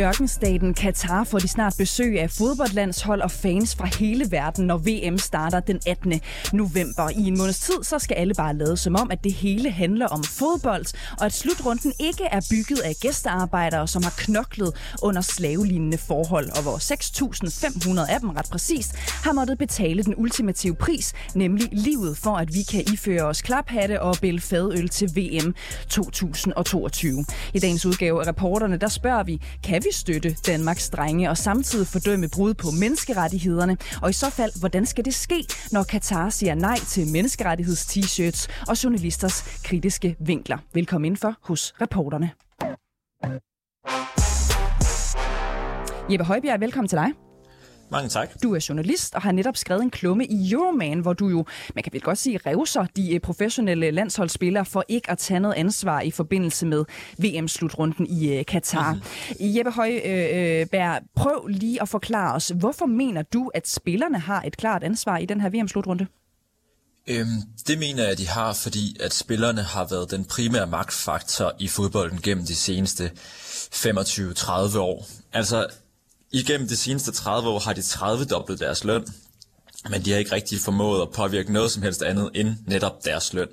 Ørkenstaten Katar får de snart besøg af fodboldlandshold og fans fra hele verden, når VM starter den 18. november. I en måneds tid så skal alle bare lade som om, at det hele handler om fodbold, og at slutrunden ikke er bygget af gæstearbejdere, som har knoklet under slavelignende forhold, og hvor 6.500 af dem ret præcist har måttet betale den ultimative pris, nemlig livet for, at vi kan iføre os klaphatte og bælge fadøl til VM 2022. I dagens udgave af reporterne, der spørger vi, kan vi støtte Danmarks drenge og samtidig fordømme brud på menneskerettighederne? Og i så fald, hvordan skal det ske, når Katar siger nej til menneskerettigheds-t-shirts og journalisters kritiske vinkler? Velkommen ind for hos reporterne. Jeppe Højbjerg, velkommen til dig. Mange tak. Du er journalist og har netop skrevet en klumme i Euroman, hvor du jo, man kan vel godt sige, revser de øh, professionelle landsholdsspillere for ikke at tage noget ansvar i forbindelse med VM-slutrunden i øh, Katar. Mm-hmm. Jeppe Højberg, prøv lige at forklare os, hvorfor mener du, at spillerne har et klart ansvar i den her VM-slutrunde? Øhm, det mener jeg, at de har, fordi at spillerne har været den primære magtfaktor i fodbolden gennem de seneste 25-30 år. Altså, igennem de seneste 30 år har de 30 dobbelt deres løn, men de har ikke rigtig formået at påvirke noget som helst andet end netop deres løn.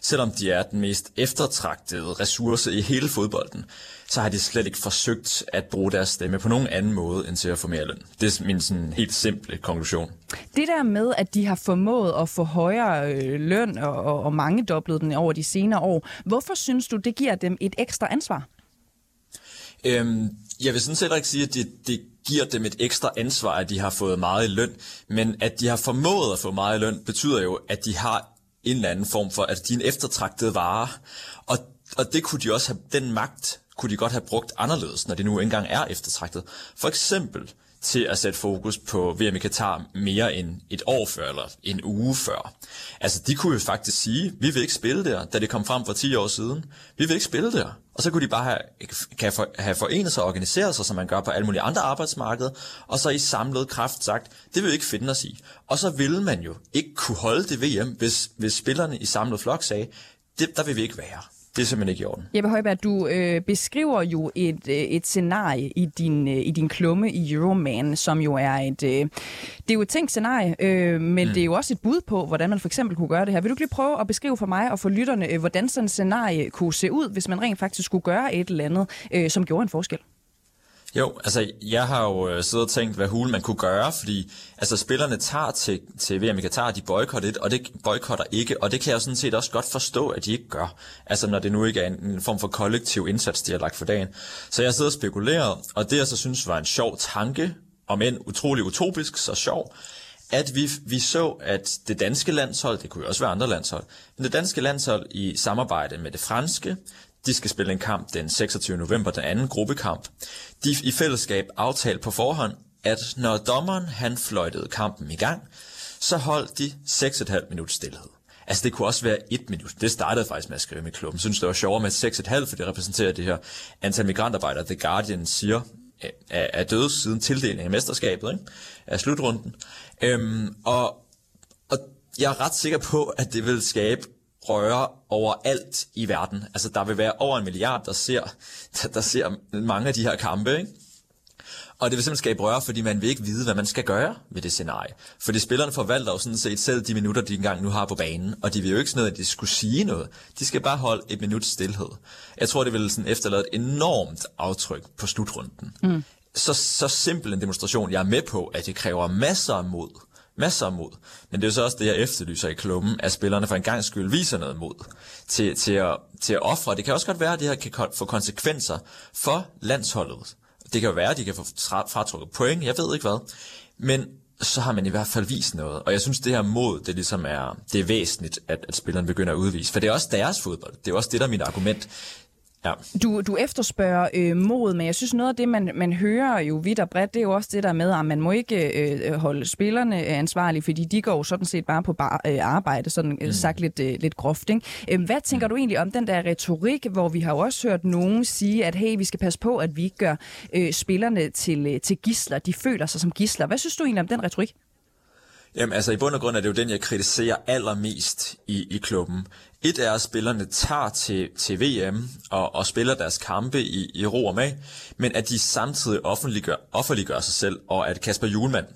Selvom de er den mest eftertragtede ressource i hele fodbolden, så har de slet ikke forsøgt at bruge deres stemme på nogen anden måde end til at få mere løn. Det er min sådan helt simple konklusion. Det der med, at de har formået at få højere øh, løn og, og, og mange dobblet den over de senere år, hvorfor synes du, det giver dem et ekstra ansvar? Øhm, jeg vil sådan set ikke sige, at det, det giver dem et ekstra ansvar, at de har fået meget i løn, men at de har formået at få meget i løn, betyder jo, at de har en eller anden form for, at de er en eftertragtet vare, og, og det kunne de også have, den magt kunne de godt have brugt anderledes, når det nu engang er eftertragtet. For eksempel til at sætte fokus på VM i Katar mere end et år før, eller en uge før. Altså, de kunne jo faktisk sige, vi vil ikke spille der, da det kom frem for 10 år siden. Vi vil ikke spille der. Og så kunne de bare have, kan for, have forenet sig og organiseret sig, som man gør på alle mulige andre arbejdsmarkeder, og så i samlet kraft sagt, det vil vi ikke finde os i. Og så ville man jo ikke kunne holde det VM, hvis, hvis spillerne i samlet flok sagde, det, der vil vi ikke være. Det er simpelthen ikke i orden. Jeppe Højberg, du øh, beskriver jo et, øh, et scenarie i din, øh, i din klumme i Euroman, som jo er et, øh, det er jo et tænkt scenarie, øh, men mm. det er jo også et bud på, hvordan man for eksempel kunne gøre det her. Vil du lige prøve at beskrive for mig og for lytterne, øh, hvordan sådan et scenarie kunne se ud, hvis man rent faktisk skulle gøre et eller andet, øh, som gjorde en forskel? Jo, altså jeg har jo øh, siddet og tænkt, hvad hul man kunne gøre, fordi altså spillerne tager til, til VM i Katar, de boykotter og det boykotter ikke, og det kan jeg sådan set også godt forstå, at de ikke gør. Altså når det nu ikke er en, en form for kollektiv indsats, de har lagt for dagen. Så jeg sidder og spekuleret, og det jeg så synes var en sjov tanke, om end utrolig utopisk, så sjov, at vi, vi så, at det danske landshold, det kunne jo også være andre landshold, men det danske landshold i samarbejde med det franske, de skal spille en kamp den 26. november, den anden gruppekamp. De i fællesskab aftalte på forhånd, at når dommeren han fløjtede kampen i gang, så holdt de 6,5 minutter stillhed. Altså det kunne også være et minut. Det startede faktisk med at skrive med klubben. Synes, det var sjovere med 6,5, for det repræsenterer det her antal migrantarbejdere, The Guardian siger, er, er døde siden tildelingen af mesterskabet, ikke? af slutrunden. Øhm, og, og jeg er ret sikker på, at det vil skabe røre overalt i verden. Altså, der vil være over en milliard, der ser, der, der ser mange af de her kampe, ikke? Og det vil simpelthen skabe røre, fordi man vil ikke vide, hvad man skal gøre ved det scenarie. Fordi spillerne forvalter jo sådan set selv de minutter, de engang nu har på banen, og de vil jo ikke sådan noget, at de skulle sige noget. De skal bare holde et minut stillhed. Jeg tror, det vil sådan efterlade et enormt aftryk på slutrunden. Mm. Så, så simpel en demonstration. Jeg er med på, at det kræver masser af mod masser af mod. Men det er så også det, jeg efterlyser i klummen, at spillerne for en gang skyld viser noget mod til, til, at, til at ofre. Det kan også godt være, at det her kan få konsekvenser for landsholdet. Det kan jo være, at de kan få fratrukket point, jeg ved ikke hvad. Men så har man i hvert fald vist noget. Og jeg synes, det her mod, det ligesom er, det er væsentligt, at, at spillerne begynder at udvise. For det er også deres fodbold. Det er også det, der er mit argument. Ja. Du, du efterspørger øh, mod, men jeg synes noget af det, man, man hører jo vidt og bredt, det er jo også det der med, at man må ikke øh, holde spillerne ansvarlige, fordi de går jo sådan set bare på bar, øh, arbejde, sådan øh, mm. sagt lidt, øh, lidt groft. Ikke? Øh, hvad tænker mm. du egentlig om den der retorik, hvor vi har jo også hørt nogen sige, at hey, vi skal passe på, at vi ikke gør øh, spillerne til, øh, til gisler. De føler sig som gisler. Hvad synes du egentlig om den retorik? Jamen altså i bund og grund er det jo den, jeg kritiserer allermest i, i klubben. Et er, at spillerne tager til, til VM og, og spiller deres kampe i, i ro og mag, men at de samtidig offentliggør, offentliggør sig selv, og at Kasper Julemand,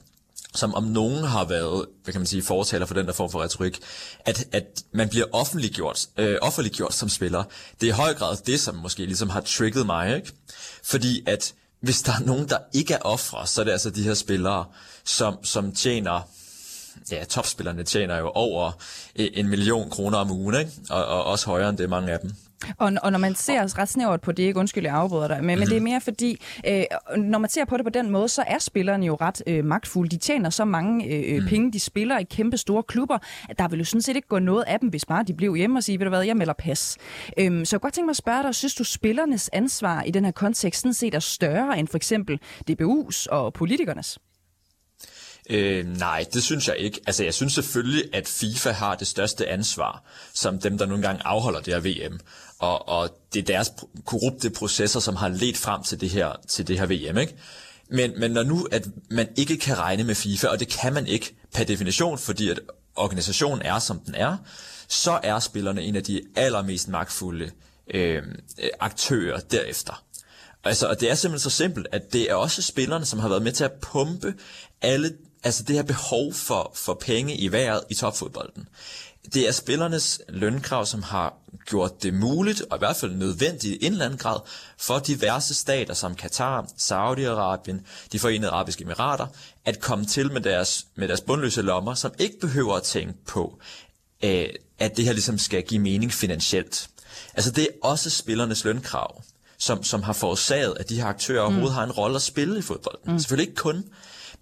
som om nogen har været, hvad kan man sige, fortaler for den der form for retorik, at, at man bliver offentliggjort, øh, offentliggjort som spiller. Det er i høj grad det, som måske ligesom har trigget mig, ikke? Fordi at hvis der er nogen, der ikke er ofre, så er det altså de her spillere, som, som tjener ja, topspillerne tjener jo over en million kroner om ugen, ikke? Og, og også højere end det mange af dem. Og, og når man ser ret snævert på det, ikke undskyld, jeg afbryder dig, men, mm-hmm. men det er mhm. mere fordi, øh, når man ser på det på den måde, så er spillerne jo ret øh, magtfulde. De tjener så mange øh, mm. penge, de spiller i kæmpe store klubber, at der vil jo sådan set ikke gå noget af dem, hvis bare de blev hjemme og sige, ved du hvad, jeg melder pas. Øhm, så jeg godt tænke mig at spørge dig, synes du spillernes ansvar i den her kontekst sådan set er større end for eksempel DBU's og politikernes? Øh, nej, det synes jeg ikke. Altså, jeg synes selvfølgelig, at FIFA har det største ansvar, som dem, der nogle gange afholder det her VM. Og, og det er deres korrupte processer, som har ledt frem til det her, til det her VM, ikke? Men, men når nu, at man ikke kan regne med FIFA, og det kan man ikke per definition, fordi at organisationen er, som den er, så er spillerne en af de allermest magtfulde øh, aktører derefter. Altså, og det er simpelthen så simpelt, at det er også spillerne, som har været med til at pumpe alle altså det her behov for, for penge i vejret i topfodbolden. Det er spillernes lønkrav, som har gjort det muligt, og i hvert fald nødvendigt i en eller anden grad, for diverse stater som Katar, Saudi-Arabien, de forenede arabiske emirater, at komme til med deres, med deres bundløse lommer, som ikke behøver at tænke på, øh, at det her ligesom skal give mening finansielt. Altså det er også spillernes lønkrav, som, som har forårsaget, at de her aktører mm. overhovedet har en rolle at spille i fodbolden. Mm. Selvfølgelig ikke kun,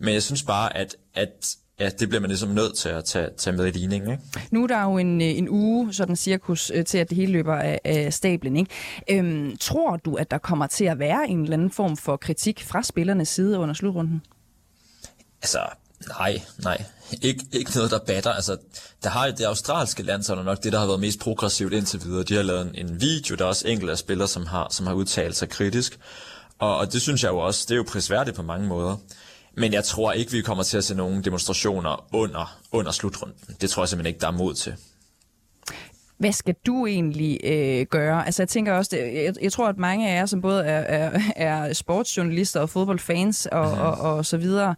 men jeg synes bare, at, at ja, det bliver man ligesom nødt til at tage, tage med i ligningen. Ikke? Nu er der jo en, en uge, sådan cirkus, øh, til at det hele løber af, af stablen. Ikke? Øhm, tror du, at der kommer til at være en eller anden form for kritik fra spillernes side under slutrunden? Altså, nej, nej. Ik- ikke noget, der batter. Altså, der har det australske landshold er nok det, der har været mest progressivt indtil videre. De har lavet en, en video, der er også enkelte af spillere, som har, som har udtalt sig kritisk. Og, og det synes jeg jo også, det er jo prisværdigt på mange måder. Men jeg tror ikke, vi kommer til at se nogle demonstrationer under, under slutrunden. Det tror jeg simpelthen ikke, der er mod til. Hvad skal du egentlig øh, gøre? Altså jeg tænker også, det, jeg, jeg tror, at mange af jer, som både er, er, er sportsjournalister og fodboldfans og, mm. og, og, og så videre,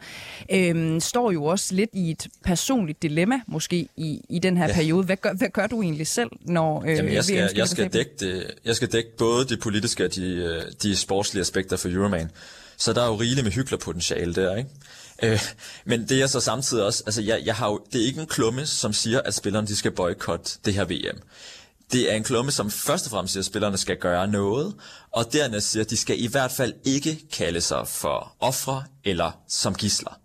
øh, står jo også lidt i et personligt dilemma, måske, i, i den her ja. periode. Hvad gør, hvad gør du egentlig selv, når øh, Jamen, jeg, skal, jeg, skal dække det, jeg skal dække både de politiske og de, øh, de sportslige aspekter for Euroman. Så der er jo rigeligt med hyklerpotentiale der, ikke? Øh, men det er så samtidig også, altså jeg, jeg har jo, det er ikke en klumme, som siger, at spillerne de skal boykotte det her VM. Det er en klumme, som først og fremmest siger, at spillerne skal gøre noget, og dernæst siger, at de skal i hvert fald ikke kalde sig for ofre eller som gisler.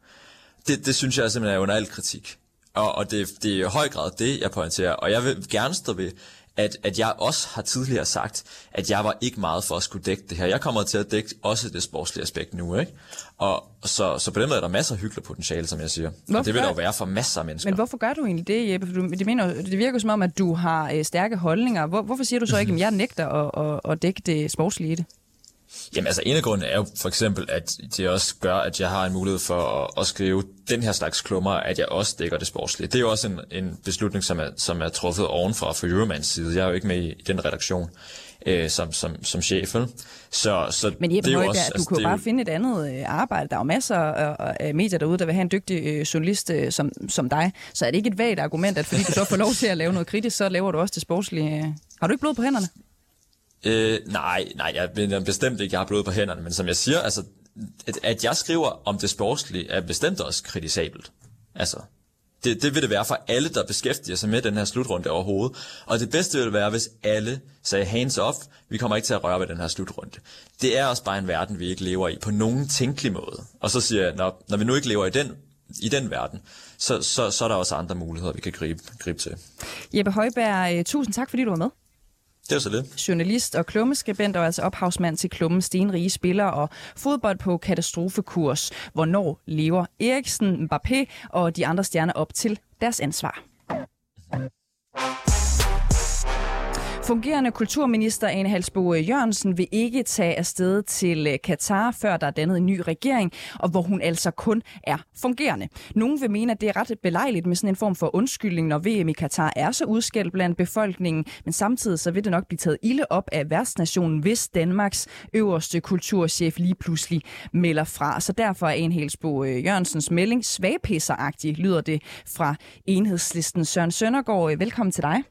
Det, det synes jeg simpelthen er under al kritik. Og, og det, det er i høj grad det, jeg pointerer. Og jeg vil gerne stå ved, at, at jeg også har tidligere sagt, at jeg var ikke meget for at skulle dække det her. Jeg kommer til at dække også det sportslige aspekt nu, ikke? Og så, så på den måde er der masser af hyklerpotentiale, som jeg siger. Hvorfor og det vil der jo være for masser af mennesker. Men hvorfor gør du egentlig det, Jeppe? For du, det, mener, det virker som om, at du har øh, stærke holdninger. Hvor, hvorfor siger du så ikke, at jeg nægter at, at, at dække det sportslige i det? Jamen altså en af grundene er jo for eksempel, at det også gør, at jeg har en mulighed for at, at skrive den her slags klummer, at jeg også dækker det sportslige. Det er jo også en, en beslutning, som er, som er truffet ovenfra fra Euromans side. Jeg er jo ikke med i, i den redaktion øh, som, som, som chef. Så, så Men Jeppe det er jo også, du altså, kan jo bare jo... finde et andet øh, arbejde. Der er jo masser af medier derude, der vil have en dygtig øh, journalist øh, som, som dig. Så er det ikke et vagt argument, at fordi du så får lov til at lave noget kritisk, så laver du også det sportslige. Har du ikke blod på hænderne? Øh, nej, nej, jeg mener bestemt ikke, jeg har blod på hænderne, men som jeg siger, altså, at, at jeg skriver om det sportslige, er bestemt også kritisabelt. Altså, det, det vil det være for alle, der beskæftiger sig med den her slutrunde overhovedet. Og det bedste vil være, hvis alle sagde hands off, vi kommer ikke til at røre ved den her slutrunde. Det er også bare en verden, vi ikke lever i på nogen tænkelig måde. Og så siger jeg, når, når vi nu ikke lever i den, i den verden, så, så, så er der også andre muligheder, vi kan gribe, gribe til. Jeppe Højberg, øh, tusind tak, fordi du var med. Det er så det. Journalist og klummeskribent og altså ophavsmand til klummen Stenrige Spiller og fodbold på katastrofekurs. Hvornår lever Eriksen, Mbappé og de andre stjerner op til deres ansvar? Fungerende kulturminister Ane Halsbo Jørgensen vil ikke tage afsted til øh, Katar, før der er dannet en ny regering, og hvor hun altså kun er fungerende. Nogle vil mene, at det er ret belejligt med sådan en form for undskyldning, når VM i Katar er så udskældt blandt befolkningen, men samtidig så vil det nok blive taget ilde op af værtsnationen, hvis Danmarks øverste kulturchef lige pludselig melder fra. Så derfor er Ane Halsbo Jørgensens melding svagpisseragtig, lyder det fra enhedslisten. Søren Søndergaard, øh, velkommen til dig.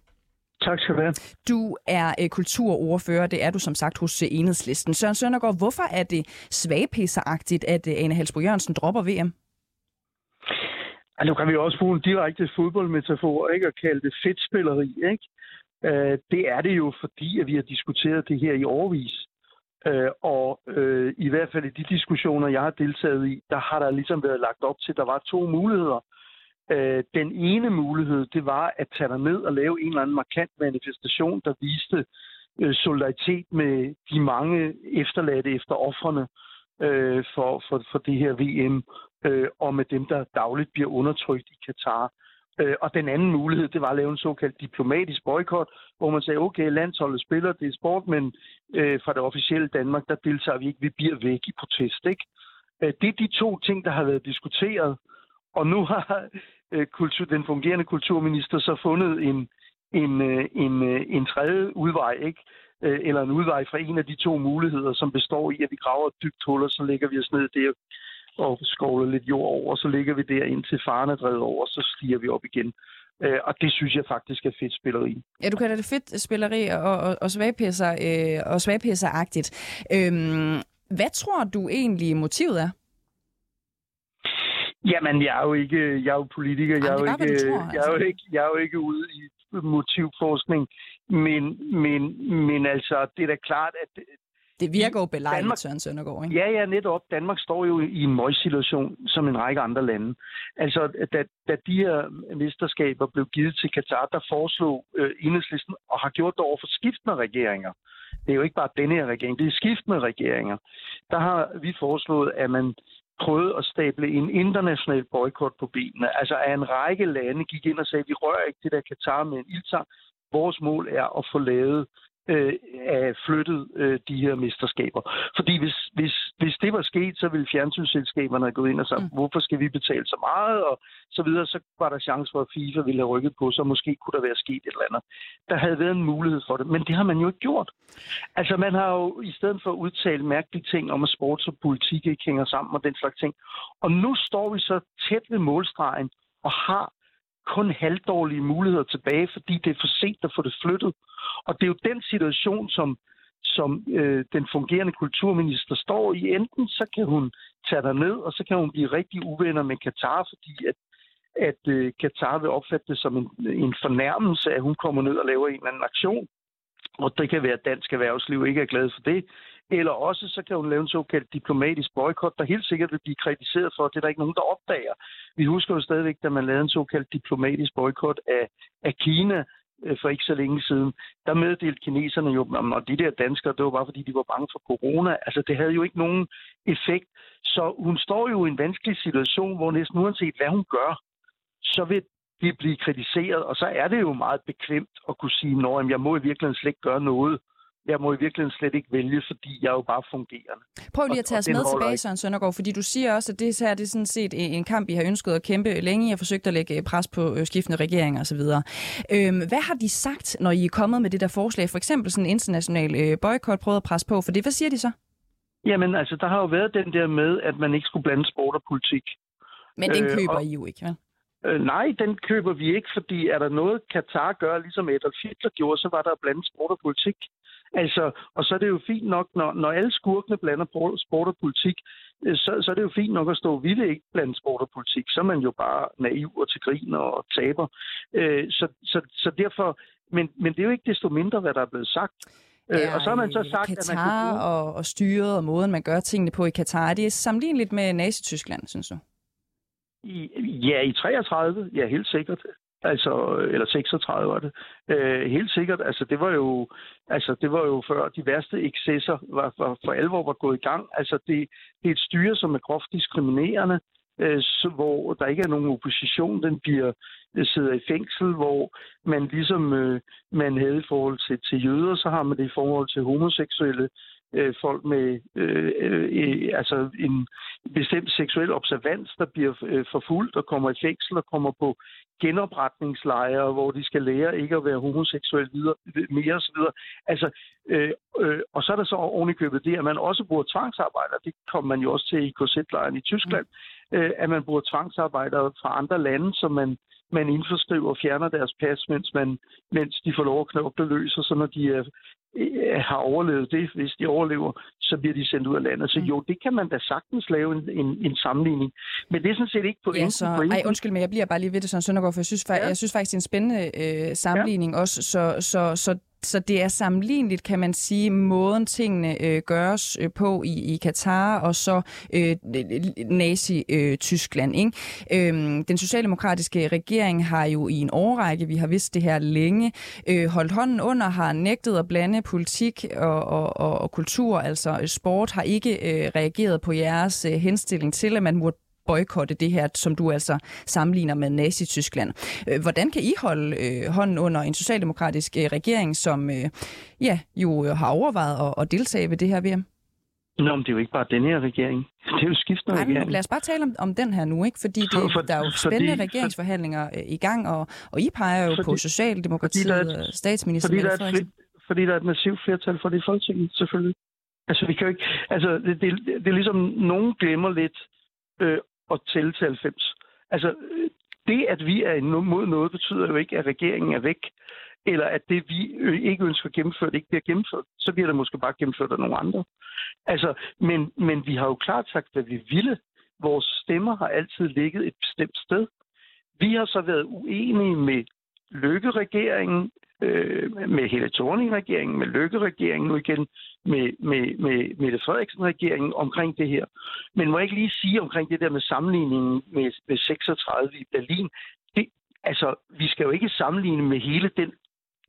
Tak skal du have. Du er uh, kulturordfører, det er du som sagt hos uh, Enhedslisten. Søren Søndergaard, hvorfor er det svagpisseragtigt, at uh, Ane Halsbro Jørgensen dropper VM? Ja, nu kan vi også bruge en direkte fodboldmetafor, ikke? Og kalde det fedtspilleri, ikke? Uh, det er det jo, fordi at vi har diskuteret det her i årvis. Uh, og uh, i hvert fald i de diskussioner, jeg har deltaget i, der har der ligesom været lagt op til, at der var to muligheder. Øh, den ene mulighed, det var at tage ned og lave en eller anden markant manifestation, der viste øh, solidaritet med de mange efterladte efter offrene øh, for, for, for det her VM, øh, og med dem, der dagligt bliver undertrykt i Katar. Øh, og den anden mulighed, det var at lave en såkaldt diplomatisk boykot, hvor man sagde, okay, landsholdet spiller, det er sport, men øh, fra det officielle Danmark, der deltager vi ikke, vi bliver væk i protest. Ikke? Øh, det er de to ting, der har været diskuteret. Og nu har øh, kultur, den fungerende kulturminister så fundet en, en, øh, en, øh, en tredje udvej, ikke? Øh, eller en udvej fra en af de to muligheder, som består i, at vi graver et dybt hul, og så lægger vi os ned der og skovler lidt jord over, og så ligger vi der indtil faren er drevet over, og så stiger vi op igen. Øh, og det synes jeg faktisk er fedt spilleri. Ja, du kalder det fedt spilleri og, og, og svagpisser, øh, og svagpisser-agtigt. Øhm, hvad tror du egentlig motivet er? Jamen, jeg er jo ikke, jeg er jo politiker. Jamen, jeg, er jo ikke, tror, jeg, er jo altså. ikke, jeg er jo ikke ude i motivforskning. Men, men, men altså, det er da klart, at Det virker jo belejligt, Danmark- Søren Søndergaard, ikke? Ja, ja, netop. Danmark står jo i en møgssituation, som en række andre lande. Altså, da, da de her mesterskaber blev givet til Katar, der foreslog øh, enhedslisten, og har gjort det over for skiftende regeringer. Det er jo ikke bare denne her regering, det er skiftende regeringer. Der har vi foreslået, at man prøvede at stable en international boykot på benene. Altså, at en række lande gik ind og sagde, vi rører ikke det der Katar med en ildtang. Vores mål er at få lavet øh, af flyttet øh, de her mesterskaber. Fordi hvis, hvis, hvis det var sket, så ville fjernsynsselskaberne have gået ind og sagt, mm. hvorfor skal vi betale så meget, og så videre, så var der chance for, at FIFA ville have rykket på, så måske kunne der være sket et eller andet. Der havde været en mulighed for det, men det har man jo ikke gjort. Altså, man har jo i stedet for at udtale mærkelige ting om, at sports og politik ikke hænger sammen og den slags ting. Og nu står vi så tæt ved målstregen og har kun halvdårlige muligheder tilbage, fordi det er for sent at få det flyttet. Og det er jo den situation, som, som øh, den fungerende kulturminister står i. Enten så kan hun tage dig ned, og så kan hun blive rigtig uvenner med Katar, fordi at, at øh, Katar vil opfatte det som en, en fornærmelse, at hun kommer ned og laver en eller anden aktion. Og det kan være, at dansk erhvervsliv ikke er glad for det. Eller også så kan hun lave en såkaldt diplomatisk boykot, der helt sikkert vil blive kritiseret for. Det er der ikke nogen, der opdager. Vi husker jo stadigvæk, da man lavede en såkaldt diplomatisk boykot af, af Kina øh, for ikke så længe siden. Der meddelte kineserne jo, at de der danskere, det var bare fordi, de var bange for corona. Altså, det havde jo ikke nogen effekt. Så hun står jo i en vanskelig situation, hvor næsten uanset hvad hun gør, så vil de blive kritiseret, og så er det jo meget bekvemt at kunne sige, at jeg må i virkeligheden slet ikke gøre noget. Jeg må i virkeligheden slet ikke vælge, fordi jeg er jo bare fungerende. Prøv lige at tage os med tilbage. Søren Søndergaard, fordi du siger også, at det her det er sådan set en kamp, I har ønsket at kæmpe længe. I har forsøgt at lægge pres på øh, skiftende regeringer osv. Øhm, hvad har de sagt, når I er kommet med det der forslag? For eksempel sådan en international øh, boykot, prøvet at presse på for det. Hvad siger de så? Jamen altså, der har jo været den der med, at man ikke skulle blande sport og politik. Men den Øh, køber og- I jo ikke, vel? Øh, nej, den køber vi ikke, fordi er der noget, Katar gør, ligesom Adolf Hitler gjorde, så var der blandt sport og politik. Altså, og så er det jo fint nok, når, når alle skurkene blander por- sport og politik, øh, så, så er det jo fint nok at stå, vi vil ikke blande sport og politik, så er man jo bare naiv og til grin og taber. Øh, så, så, så derfor, men, men det er jo ikke desto mindre, hvad der er blevet sagt. Øh, og så har man så sagt, Katar at man kan og, og styret og måden, man gør tingene på i Katar, er det sammenligneligt med Nazi-Tyskland, synes du? I, ja, i 33, ja, helt sikkert. Altså, eller 36 var det. Øh, helt sikkert. Altså, det var jo, altså, det var jo før de værste excesser var, var, for alvor var gået i gang. Altså, det, det er et styre, som er groft diskriminerende øh, så, hvor der ikke er nogen opposition. Den bliver øh, sidder i fængsel, hvor man ligesom øh, man havde i forhold til, til jøder, så har man det i forhold til homoseksuelle øh, folk med øh, øh, altså en bestemt seksuel observans, der bliver øh, forfulgt og kommer i fængsel og kommer på genopretningslejre, hvor de skal lære ikke at være homoseksuel videre, mere osv. Altså, øh, øh, og så er der så ovenikøbet det, at man også bruger tvangsarbejder. Det kommer man jo også til i KZ-lejren i Tyskland, mm. øh, at man bruger tvangsarbejdere fra andre lande, som man man indforskriver og fjerner deres pas, mens, man, mens de får lov at knokle løs, og så når de er, har overlevet det, hvis de overlever, så bliver de sendt ud af landet. Så mm. jo, det kan man da sagtens lave en, en, en sammenligning. Men det er sådan set ikke på ja, så, ej, undskyld, men jeg bliver bare lige ved det, sådan Søndergaard, for jeg synes, ja. jeg synes faktisk, det er en spændende øh, sammenligning ja. også. Så, så, så så det er sammenligneligt, kan man sige, måden tingene øh, gøres øh, på i, i Katar og så øh, Nazi-Tyskland. Øh, ikke? Øhm, den socialdemokratiske regering har jo i en årrække, vi har vidst det her længe, øh, holdt hånden under, har nægtet at blande politik og, og, og, og kultur, altså øh, sport, har ikke øh, reageret på jeres øh, henstilling til, at man må boykotte det her, som du altså sammenligner med Nazi-Tyskland. Øh, hvordan kan I holde øh, hånden under en socialdemokratisk øh, regering, som øh, ja, jo har overvejet at, at deltage ved det her VM? Nå, men det er jo ikke bare den her regering. Det er jo skiftende Nej, regering. lad os bare tale om, om den her nu, ikke? Fordi det, for, der er jo spændende fordi, regeringsforhandlinger øh, i gang, og, og I peger jo fordi, på Socialdemokratiet og statsminister fordi der, er et, fordi der er et massivt flertal for det i Folketinget, selvfølgelig. Altså, vi kan jo ikke, altså det, det, det er ligesom, nogen glemmer lidt, øh, at tælle til 90. Altså, det, at vi er imod noget, betyder jo ikke, at regeringen er væk, eller at det, vi ikke ønsker gennemført, ikke bliver gennemført. Så bliver det måske bare gennemført af nogle andre. Altså, men, men vi har jo klart sagt, hvad vi ville. Vores stemmer har altid ligget et bestemt sted. Vi har så været uenige med Lykke-regeringen, øh, med hele Thorning-regeringen, med Lykke-regeringen, nu igen med, med, med Mette Frederiksen-regeringen omkring det her. Men må jeg ikke lige sige omkring det der med sammenligningen med, med 36 i Berlin, det, altså, vi skal jo ikke sammenligne med hele den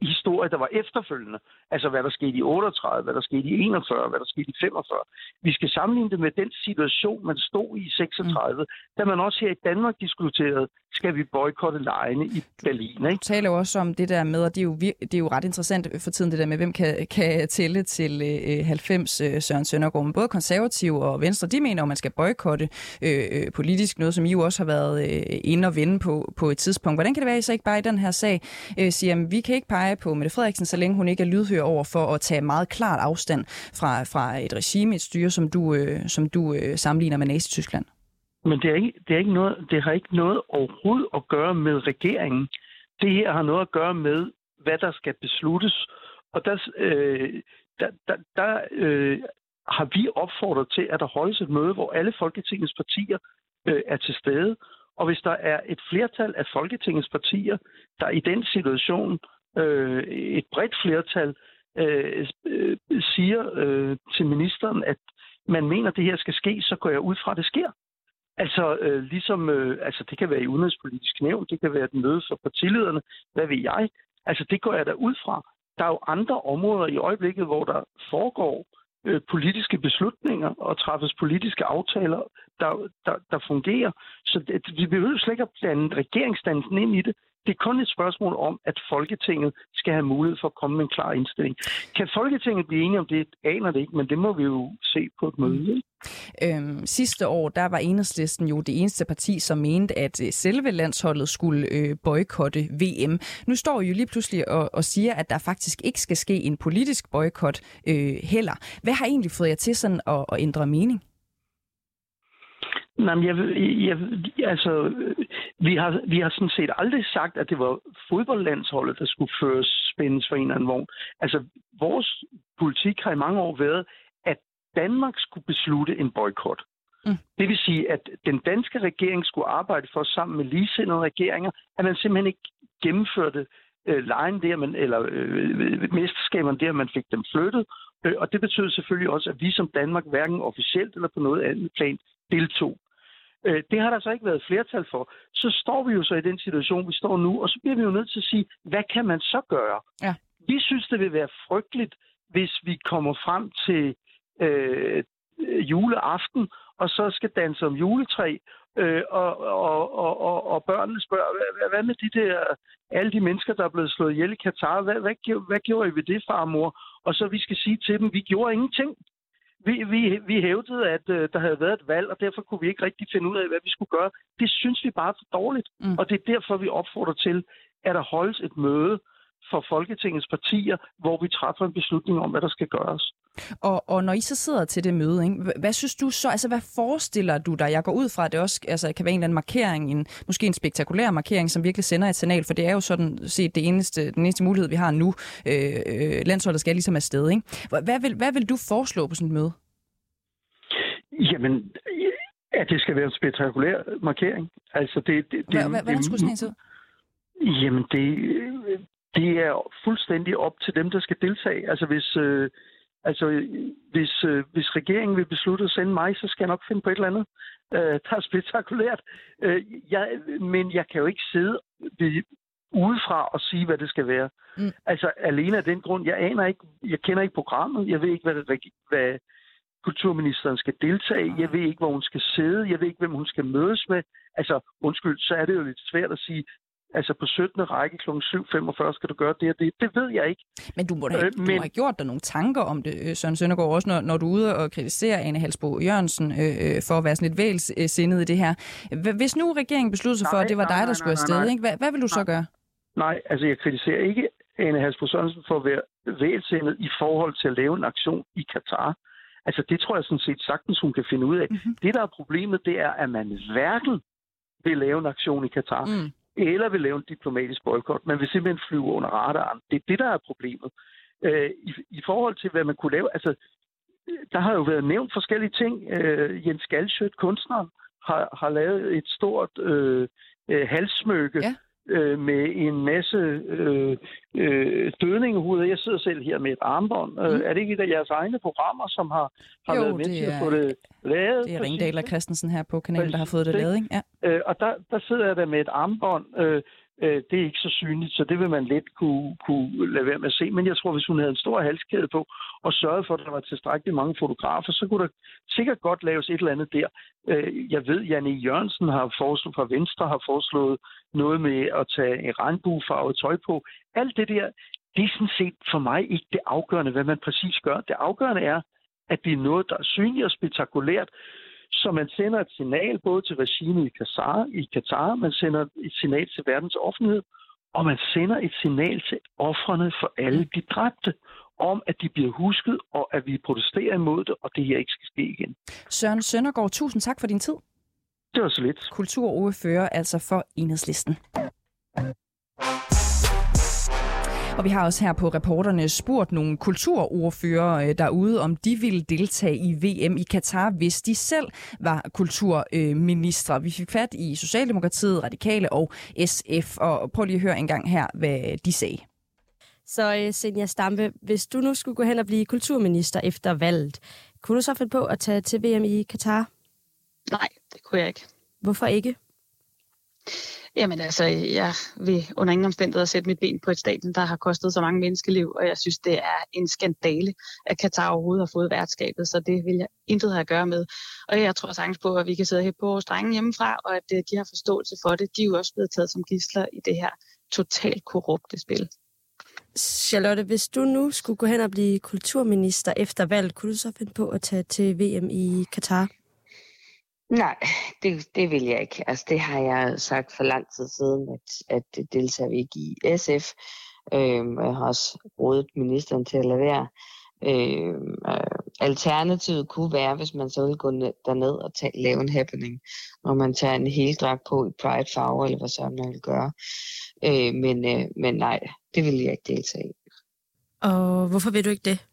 historie, der var efterfølgende. Altså, hvad der skete i 38, hvad der skete i 41, hvad der skete i 45. Vi skal sammenligne det med den situation, man stod i 36, mm. da man også her i Danmark diskuterede, skal vi boykotte lejene i Berlin. Ikke? Du taler jo også om det der med, og det er jo, det er jo ret interessant for tiden, det der med, hvem kan, kan tælle til øh, 90 øh, Søren Søndergaard. Men både konservative og venstre, de mener, at man skal boykotte øh, øh, politisk, noget som I jo også har været øh, inde og vende på, på et tidspunkt. Hvordan kan det være, at I så ikke bare i den her sag øh, siger, at vi kan ikke pege på Mette Frederiksen, så længe hun ikke er lydhør over for at tage meget klart afstand fra, fra et regime, et styre, som du, øh, som du øh, sammenligner med Nazi-Tyskland? Men det, er ikke, det, er ikke noget, det har ikke noget overhovedet at gøre med regeringen. Det her har noget at gøre med, hvad der skal besluttes. Og der, øh, der, der, der øh, har vi opfordret til, at der holdes et møde, hvor alle Folketingets partier øh, er til stede. Og hvis der er et flertal af Folketingets partier, der i den situation, øh, et bredt flertal, øh, øh, siger øh, til ministeren, at man mener, at det her skal ske, så går jeg ud fra, at det sker. Altså, øh, ligesom, øh, altså, det kan være i udenrigspolitisk nævn, det kan være et møde for partilederne, hvad ved jeg. Altså, det går jeg da ud fra. Der er jo andre områder i øjeblikket, hvor der foregår øh, politiske beslutninger og træffes politiske aftaler, der, der, der fungerer. Så det, vi behøver slet ikke at blande regeringsdannelsen ind i det. Det er kun et spørgsmål om, at Folketinget skal have mulighed for at komme med en klar indstilling. Kan Folketinget blive enige om det? Aner det ikke, men det må vi jo se på et møde. Øhm, sidste år, der var Enhedslisten jo det eneste parti, som mente, at øh, selve landsholdet skulle øh, boykotte VM. Nu står I jo lige pludselig og, og siger, at der faktisk ikke skal ske en politisk boykot øh, heller. Hvad har egentlig fået jer til sådan at, at ændre mening? Nej, jeg, jeg, altså, vi har, vi har sådan set aldrig sagt, at det var fodboldlandsholdet, der skulle føres spændes for en eller anden vogn. Altså, vores politik har i mange år været, at Danmark skulle beslutte en boykot. Mm. Det vil sige, at den danske regering skulle arbejde for sammen med ligesindede regeringer, at man simpelthen ikke gennemførte øh, lejen der, man, eller øh, mesterskaberne der, man fik dem flyttet. Øh, og det betyder selvfølgelig også, at vi som Danmark hverken officielt eller på noget andet plan deltog. Øh, det har der så ikke været flertal for. Så står vi jo så i den situation, vi står nu, og så bliver vi jo nødt til at sige, hvad kan man så gøre? Ja. Vi synes, det vil være frygteligt, hvis vi kommer frem til øh, juleaften, og så skal danse om juletræ, øh, og, og, og, og, og børnene spørger, hvad, hvad med de der, alle de mennesker, der er blevet slået ihjel i Katar, hvad, hvad, hvad gjorde I ved det, farmor? Og så vi skal sige til dem, vi gjorde ingenting. Vi, vi, vi hævdede, at øh, der havde været et valg, og derfor kunne vi ikke rigtig finde ud af, hvad vi skulle gøre. Det synes vi bare er for dårligt. Mm. Og det er derfor, vi opfordrer til, at der holdes et møde for Folketingets partier, hvor vi træffer en beslutning om, hvad der skal gøres. Og, og når I så sidder til det møde, ikke, hvad, hvad synes du så, altså hvad forestiller du dig? Jeg går ud fra, at det også altså, kan være en eller anden markering, en, måske en spektakulær markering, som virkelig sender et signal, for det er jo sådan set det eneste, den eneste mulighed, vi har nu. Øh, øh, landsholdet skal ligesom afsted, ikke? Hvad vil, hvad vil du foreslå på sådan et møde? Jamen, at det skal være en spektakulær markering. Altså, det, det, det, hvad, hvad, skulle sådan en Jamen, det, det er fuldstændig op til dem, der skal deltage. Altså, hvis, øh, altså, hvis, øh, hvis regeringen vil beslutte at sende mig, så skal jeg nok finde på et eller andet, øh, der er spektakulært. Øh, jeg, men jeg kan jo ikke sidde ved, udefra og sige, hvad det skal være. Mm. Altså, alene af den grund, jeg aner ikke, jeg kender ikke programmet, jeg ved ikke, hvad, det, hvad kulturministeren skal deltage, jeg ved ikke, hvor hun skal sidde, jeg ved ikke, hvem hun skal mødes med. Altså, undskyld, så er det jo lidt svært at sige, altså på 17. række kl. 7.45 skal du gøre det og det. Det ved jeg ikke. Men du må da øh, men... du have gjort dig nogle tanker om det, øh, Søren Søndergaard, også når, når du er ude og kritiserer Anne Halsbo Jørgensen øh, øh, for at være sådan lidt vælsindet i det her. Hvis nu regeringen besluttede sig nej, for, at det var nej, dig, der skulle afsted, ikke? Hvad, hvad vil du så gøre? Nej, altså jeg kritiserer ikke Anne Halsbo Jørgensen for at være vælsindet i forhold til at lave en aktion i Katar. Altså det tror jeg sådan set sagtens, hun kan finde ud af. Mm-hmm. Det, der er problemet, det er, at man hverken vil lave en aktion i Katar, mm eller vil lave en diplomatisk boykot. Man vil simpelthen flyve under radaren. Det er det, der er problemet. Øh, i, I forhold til, hvad man kunne lave, altså, der har jo været nævnt forskellige ting. Øh, Jens Galschødt, kunstneren, har, har lavet et stort øh, øh, halssmykke, ja øh, med en masse øh, øh, dødningehuder. Jeg sidder selv her med et armbånd. Øh, mm. er det ikke et af jeres egne programmer, som har, har jo, været med til at få det lavet? Det er Ringdal og Christensen her på kanalen, der har fået det lavet, ikke? Ja. Øh, og der, der sidder jeg der med et armbånd. Øh, øh, det er ikke så synligt, så det vil man let kunne, kunne lade være med at se. Men jeg tror, hvis hun havde en stor halskæde på og sørgede for, at der var tilstrækkeligt mange fotografer, så kunne der sikkert godt laves et eller andet der. Øh, jeg ved, Janne Jørgensen har foreslået fra Venstre har foreslået noget med at tage en regnbuefarvet tøj på. Alt det der, det er sådan set for mig ikke det afgørende, hvad man præcis gør. Det afgørende er, at det er noget, der er synligt og spektakulært, så man sender et signal både til regimet i Katar, i Katar, man sender et signal til verdens offentlighed, og man sender et signal til offrene for alle de dræbte om, at de bliver husket, og at vi protesterer imod det, og det her ikke skal ske igen. Søren Søndergaard, tusind tak for din tid. Det var så lidt. Kulturordfører altså for Enhedslisten. Og vi har også her på reporterne spurgt nogle kulturordfører øh, derude, om de ville deltage i VM i Katar, hvis de selv var kulturministre. Vi fik fat i Socialdemokratiet, Radikale og SF, og prøv lige at høre en gang her, hvad de sagde. Så Senja Stampe, hvis du nu skulle gå hen og blive kulturminister efter valget, kunne du så finde på at tage til VM i Katar? Nej, det kunne jeg ikke. Hvorfor ikke? Jamen altså, jeg vil under ingen omstændigheder sætte mit ben på et stadion, der har kostet så mange menneskeliv, og jeg synes, det er en skandale, at Katar overhovedet har fået værtskabet, så det vil jeg intet have at gøre med. Og jeg tror sagtens på, at vi kan sidde her på vores drenge hjemmefra, og at øh, de har forståelse for det. De er jo også blevet taget som gisler i det her totalt korrupte spil. Charlotte, hvis du nu skulle gå hen og blive kulturminister efter valget, kunne du så finde på at tage til VM i Katar? Nej, det, det vil jeg ikke. Altså, det har jeg sagt for lang tid siden, at, at det deltager vi ikke i SF. Øhm, jeg har også rådet ministeren til at lade være. Øhm, øh, alternativet kunne være, hvis man så ville gå ned, derned og tage, lave en happening, når man tager en hel dragt på i pride farver, eller hvad så man vil gøre. Øh, men, øh, men nej, det vil jeg ikke deltage i. Og hvorfor vil du ikke det?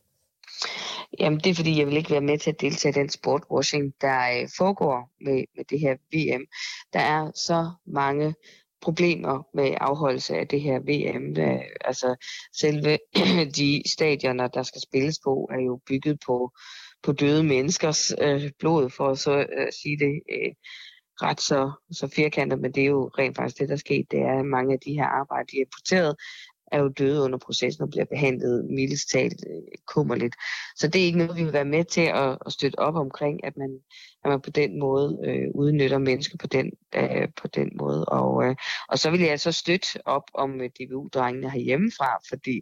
Jamen, det er fordi, jeg vil ikke være med til at deltage i den sportwashing, der øh, foregår med, med det her VM. Der er så mange problemer med afholdelse af det her VM. Øh, altså, selve de stadioner, der skal spilles på, er jo bygget på, på døde menneskers øh, blod, for at så øh, sige det øh, ret så, så firkantet, men det er jo rent faktisk det, der sker. Det er, at mange af de her arbejder, de er importeret, er jo døde under processen og bliver behandlet mildest talt øh, kummerligt. Så det er ikke noget, vi vil være med til at, at støtte op omkring, at man, at man på den måde øh, udnytter mennesker på den, øh, på den måde. Og, øh, og så vil jeg så støtte op om øh, DBU-drengene herhjemmefra, fordi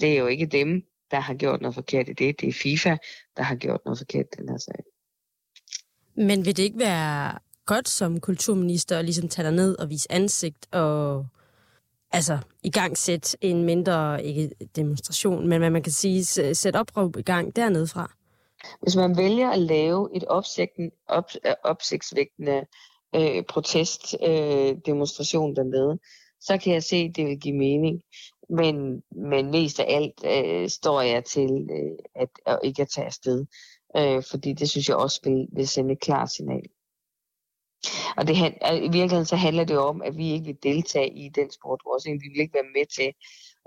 det er jo ikke dem, der har gjort noget forkert i det. Det er FIFA, der har gjort noget forkert i den her sag. Men vil det ikke være godt som kulturminister at ligesom tage dig ned og vise ansigt og altså i gang sætte en mindre, ikke demonstration, men hvad man kan sige, sætte opråb i gang dernede fra? Hvis man vælger at lave et opsigten, op, opsigtsvægtende øh, protestdemonstration øh, øh dernede, så kan jeg se, at det vil give mening. Men, men mest af alt øh, står jeg til øh, at, at ikke at tage afsted. Øh, fordi det synes jeg også vil, vil sende et klart signal. Og det, i virkeligheden så handler det jo om, at vi ikke vil deltage i den sport. Også, vi vil ikke være med til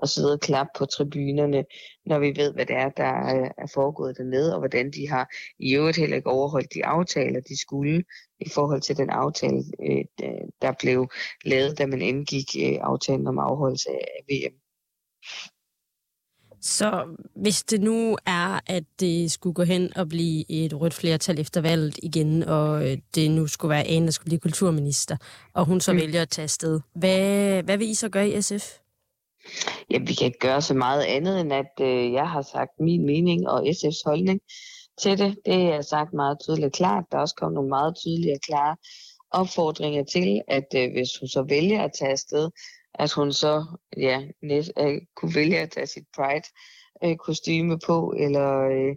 at sidde og klappe på tribunerne, når vi ved, hvad det er, der øh, er foregået dernede, og hvordan de har i øvrigt heller ikke overholdt de aftaler, de skulle i forhold til den aftale, øh, der blev lavet, da man indgik øh, aftalen om afholdelse af VM. Så hvis det nu er, at det skulle gå hen og blive et rødt flertal efter valget igen, og øh, det nu skulle være en, der skulle blive kulturminister, og hun så mm. vælger at tage afsted, hvad, hvad vil I så gøre i SF? Ja, vi kan ikke gøre så meget andet, end at øh, jeg har sagt min mening og SF's holdning til det. Det er sagt meget tydeligt og klart. Der er også kommet nogle meget tydelige og klare opfordringer til, at øh, hvis hun så vælger at tage afsted, at hun så ja, net, øh, kunne vælge at tage sit Pride-kostyme på, eller, øh,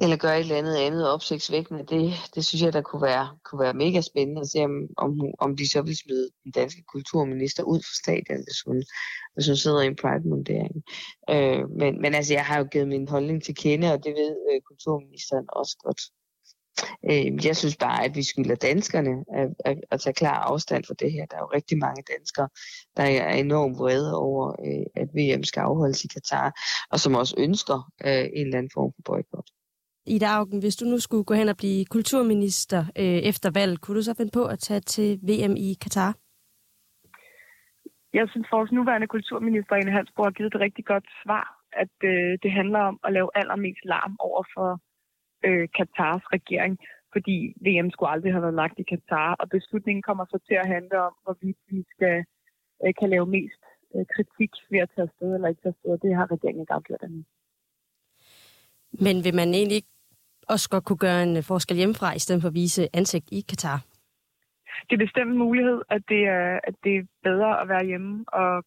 eller gøre et eller andet andet opsigtsvækkende. Det, det synes jeg, der kunne være, kunne være mega spændende at se, om, om, om de så vil smide den danske kulturminister ud fra stadion, hvis hun, hvis hun sidder i en Pride-mundering. Øh, men, men altså, jeg har jo givet min holdning til kende, og det ved øh, kulturministeren også godt. Øh, jeg synes bare, at vi skylder danskerne at, at, at tage klar afstand for det her. Der er jo rigtig mange danskere, der er enormt vrede over, øh, at VM skal afholdes i Katar, og som også ønsker øh, en eller anden form for boykot. Ida Augen, hvis du nu skulle gå hen og blive kulturminister øh, efter valg, kunne du så finde på at tage til VM i Katar? Jeg synes, vores nuværende kulturminister, Ine Hansborg, har givet et rigtig godt svar, at øh, det handler om at lave allermest larm over for øh, Katars regering, fordi VM skulle aldrig have været lagt i Katar, og beslutningen kommer så til at handle om, hvorvidt vi skal, øh, kan lave mest øh, kritik ved at tage afsted eller ikke tage afsted, det har regeringen ikke afgjort endnu. Men vil man egentlig ikke også godt kunne gøre en forskel hjemmefra, i stedet for at vise ansigt i Katar? Det er bestemt en mulighed, at det er, at det er bedre at være hjemme og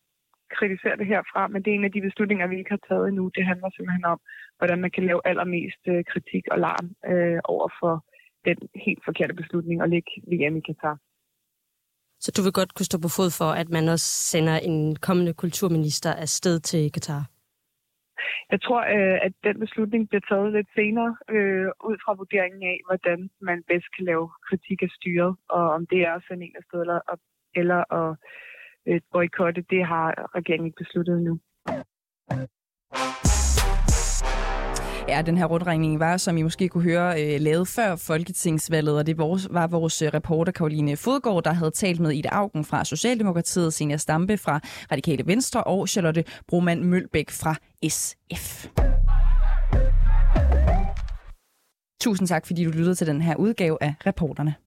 kritisere det herfra, men det er en af de beslutninger, vi ikke har taget endnu. Det handler simpelthen om, hvordan man kan lave allermest øh, kritik og larm øh, over for den helt forkerte beslutning at ligge hjemme i Katar. Så du vil godt kunne stå på fod for, at man også sender en kommende kulturminister afsted til Katar? Jeg tror, øh, at den beslutning bliver taget lidt senere, øh, ud fra vurderingen af, hvordan man bedst kan lave kritik af styret, og om det er at sende en afsted eller, eller at øh, boykotte, det har regeringen ikke besluttet endnu. Ja, den her rundringning var, som I måske kunne høre, øh, lavet før Folketingsvalget, og det var vores øh, reporter Karoline Fodgaard, der havde talt med Ida Augen fra Socialdemokratiet, Senior Stampe fra Radikale Venstre og Charlotte Broman Mølbæk fra SF. Tusind tak, fordi du lyttede til den her udgave af Reporterne.